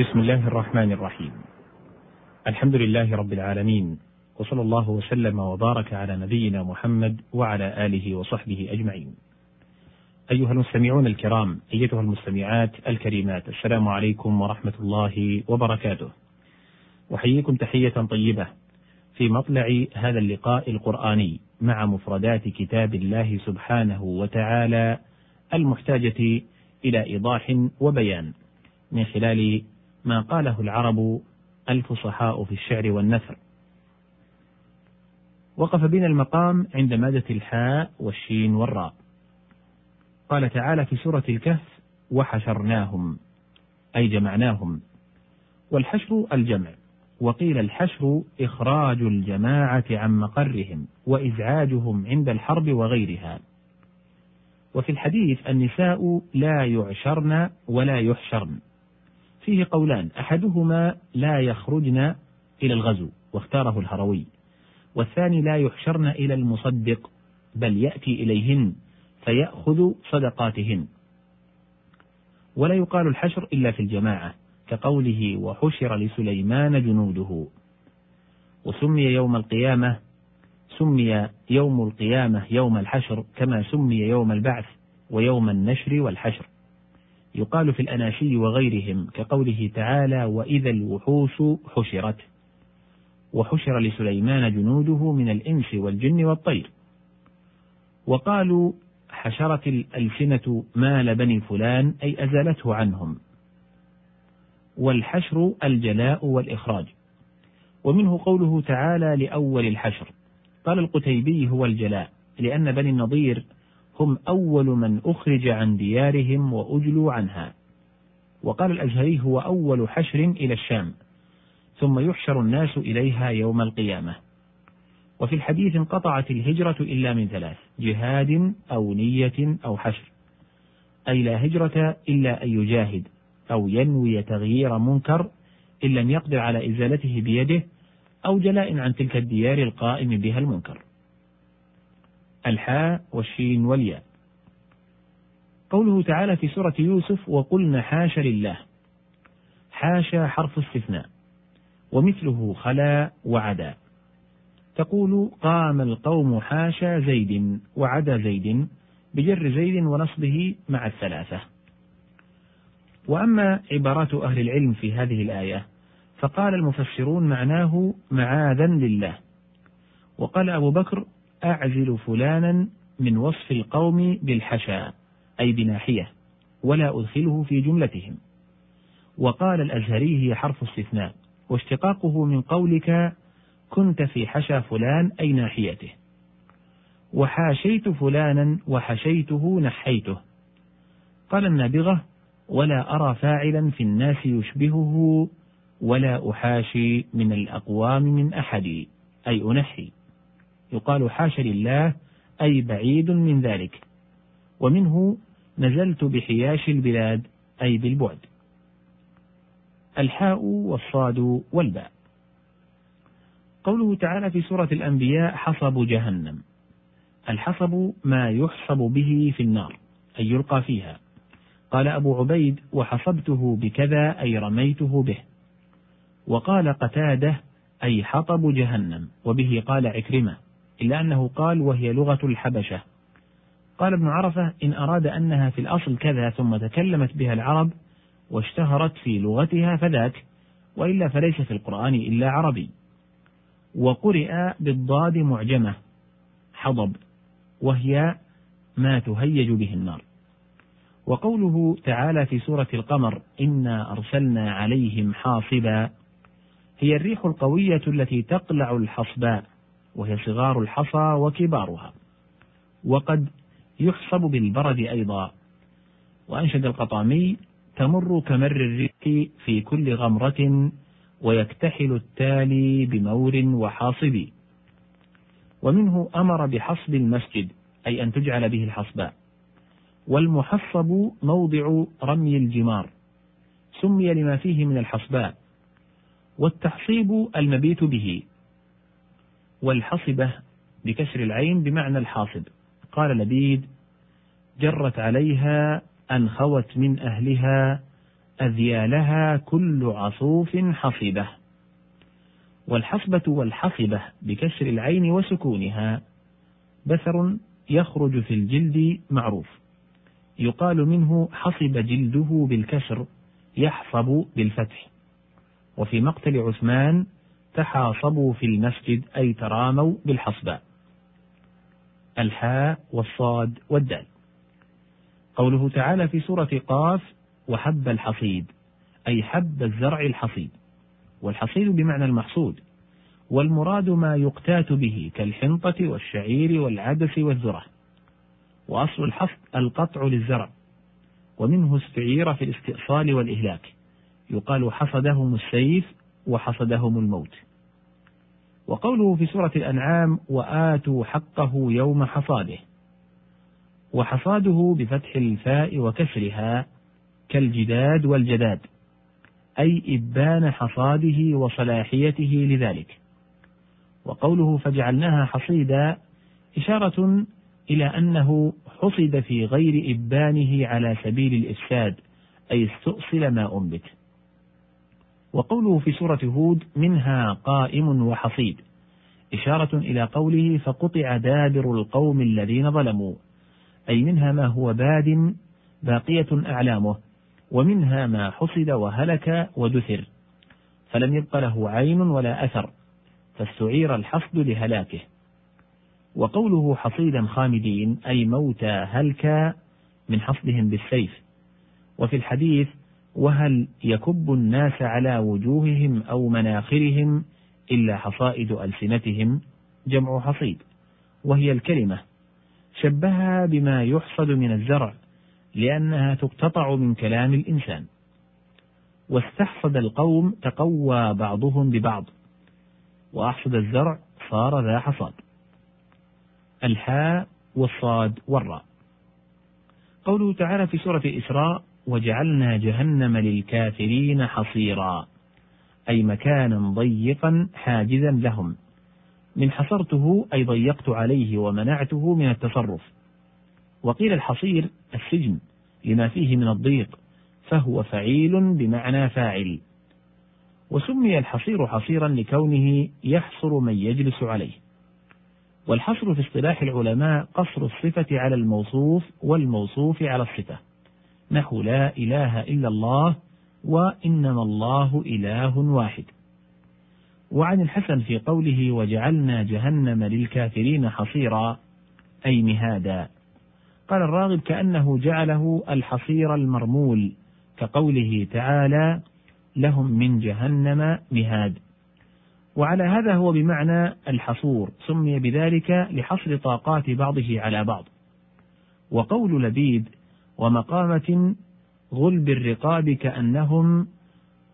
بسم الله الرحمن الرحيم. الحمد لله رب العالمين وصلى الله وسلم وبارك على نبينا محمد وعلى آله وصحبه أجمعين. أيها المستمعون الكرام أيتها المستمعات الكريمات السلام عليكم ورحمة الله وبركاته. أحييكم تحية طيبة في مطلع هذا اللقاء القرآني مع مفردات كتاب الله سبحانه وتعالى المحتاجة إلى إيضاح وبيان من خلال ما قاله العرب الفصحاء في الشعر والنثر. وقف بنا المقام عند مادة الحاء والشين والراء. قال تعالى في سورة الكهف: وحشرناهم أي جمعناهم. والحشر الجمع، وقيل الحشر إخراج الجماعة عن مقرهم وإزعاجهم عند الحرب وغيرها. وفي الحديث النساء لا يعشرن ولا يحشرن فيه قولان. أحدهما لا يخرجن إلى الغزو واختاره الهروي. والثاني لا يحشرن إلى المصدق بل يأتي إليهن فيأخذ صدقاتهن. ولا يقال الحشر إلا في الجماعة كقوله وحشر لسليمان جنوده. وسمي يوم القيامة سمي يوم القيامة يوم الحشر كما سمي يوم البعث ويوم النشر والحشر. يقال في الأناشي وغيرهم كقوله تعالى وإذا الوحوش حشرت. وحشر لسليمان جنوده من الإنس والجن والطير. وقالوا حشرت الألسنة مال بني فلان أي أزالته عنهم. والحشر الجلاء والإخراج. ومنه قوله تعالى لأول الحشر. قال القتيبي هو الجلاء لأن بني النضير هم أول من أخرج عن ديارهم وأجلوا عنها. وقال الأزهري هو أول حشر إلى الشام ثم يحشر الناس إليها يوم القيامة. وفي الحديث انقطعت الهجرة إلا من ثلاث جهاد أو نية أو حشر. أي لا هجرة إلا أن يجاهد أو ينوي تغيير منكر إن لم يقدر على إزالته بيده أو جلاء عن تلك الديار القائم بها المنكر. الحاء والشين والياء. قوله تعالى في سورة يوسف وقلن حاش لله. حاشا حرف استثناء. ومثله خلا وعدا. تقول قام القوم حاشا زيد وعدا زيد بجر زيد ونصبه مع الثلاثة. وأما عبارات أهل العلم في هذه الآية فقال المفسرون معناه معاذا لله. وقال أبو بكر أعزل فلانا من وصف القوم بالحشا أي بناحية ولا أدخله في جملتهم. وقال الأزهري هي حرف استثناء واشتقاقه من قولك كنت في حشا فلان أي ناحيته. وحاشيت فلانا وحشيته نحيته. قال النابغة ولا أرى فاعلا في الناس يشبهه ولا أحاشي من الأقوام من أحد أي أنحي. يقال حاش لله أي بعيد من ذلك. ومنه نزلت بحياش البلاد أي بالبعد. الحاء والصاد والباء. قوله تعالى في سورة الأنبياء حصب جهنم. الحصب ما يحصب به في النار أي يلقى فيها. قال أبو عبيد وحصبته بكذا أي رميته به. وقال قتادة أي حطب جهنم. وبه قال عكرمة إلا أنه قال وهي لغة الحبشة. قال ابن عرفة إن أراد أنها في الأصل كذا ثم تكلمت بها العرب واشتهرت في لغتها فذاك وإلا فليس في القرآن إلا عربي. وقرئ بالضاد معجمة حضب وهي ما تهيج به النار. وقوله تعالى في سورة القمر إنا أرسلنا عليهم حاصبا هي الريح القوية التي تقلع الحصباء. وهي صغار الحصى وكبارها. وقد يحصب بالبرد أيضا. وأنشد القطامي تمر كمر الريح في كل غمرة ويكتحل التالي بمور وحاصب. ومنه أمر بحصب المسجد أي أن تجعل به الحصباء والمحصب موضع رمي الجمار. سمي لما فيه من الحصباء والتحصيب المبيت به. والحصبة بكسر العين بمعنى الحاصب. قال لبيد جرت عليها أن خوت من أهلها أذيالها كل عصوف حصبة. والحصبة والحصبة بكسر العين وسكونها بثر يخرج في الجلد معروف. يقال منه حصب جلده بالكسر يحصب بالفتح. وفي مقتل عثمان تحاصبوا في المسجد أي تراموا بالحصباء الحاء والصاد والدال. قوله تعالى في سورة قاف وحب الحصيد أي حب الزرع الحصيد. والحصيد بمعنى المحصود. والمراد ما يقتات به كالحنطة والشعير والعدس والذرة. وأصل الحصد القطع للزرع. ومنه استعير في الاستئصال والإهلاك. يقال حصدهم السيف وحصدهم الموت. وقوله في سورة الأنعام وآتوا حقه يوم حصاده. وحصاده بفتح الفاء وكسرها كالجداد والجداد أي إبان حصاده وصلاحيته لذلك. وقوله فجعلناها حصيدا إشارة إلى أنه حصد في غير إبانه على سبيل الإفساد أي استؤصل ما أنبت. وقوله في سورة هود منها قائم وحصيد. إشارة إلى قوله فقطع دابر القوم الذين ظلموا. أي منها ما هو باد باقية أعلامه ومنها ما حصد وهلك ودثر. فلم يبق له عين ولا أثر فاستعير الحصد لهلاكه. وقوله حصيدا خامدين أي موتى هلكا من حصدهم بالسيف. وفي الحديث وهل يكب الناس على وجوههم أو مناخرهم إلا حصائد ألسنتهم جمع حصيد؟ وهي الكلمة شبهها بما يحصد من الزرع لأنها تقتطع من كلام الإنسان. واستحصد القوم تقوى بعضهم ببعض وأحصد الزرع صار ذا حصاد. الحاء والصاد والراء. قوله تعالى في سورة الإسراء وجعلنا جهنم للكافرين حصيرا. أي مكانا ضيقا حاجزا لهم. من حصرته أي ضيقت عليه ومنعته من التصرف. وقيل الحصير السجن لما فيه من الضيق فهو فعيل بمعنى فاعل. وسمي الحصير حصيرا لكونه يحصر من يجلس عليه. والحصر في اصطلاح العلماء قصر الصفة على الموصوف والموصوف على الصفة. نحو لا إله إلا الله وإنما الله إله واحد. وعن الحسن في قوله وجعلنا جهنم للكافرين حصيرا أي مهادا. قال الراغب كأنه جعله الحصير المرمول كقوله تعالى لهم من جهنم مهاد. وعلى هذا هو بمعنى الحصور سمي بذلك لحصر طاقات بعضه على بعض. وقول لبيد ومقامة غلب الرقاب كأنهم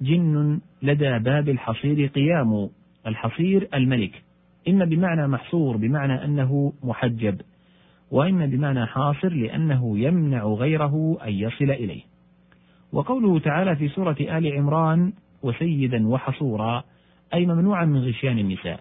جن لدى باب الحصير قيام الحصير الملك. إما بمعنى محصور بمعنى أنه محجب وإما بمعنى حاصر لأنه يمنع غيره أن يصل إليه. وقوله تعالى في سورة آل عمران وسيدا وحصورا أي ممنوعا من غشيان النساء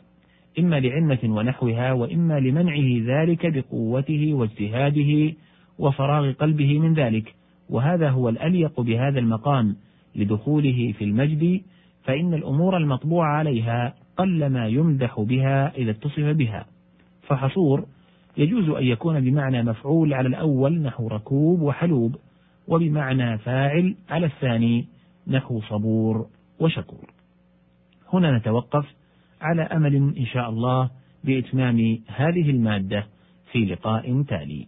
إما لعمة ونحوها وإما لمنعه ذلك بقوته واجتهاده وفراغ قلبه من ذلك. وهذا هو الأليق بهذا المقام لدخوله في المجد فإن الأمور المطبوع عليها قلما يمدح بها إذا اتصف بها. فحصور يجوز أن يكون بمعنى مفعول على الأول نحو ركوب وحلوب وبمعنى فاعل على الثاني نحو صبور وشكور. هنا نتوقف على أمل إن شاء الله بإتمام هذه المادة في لقاء تالي.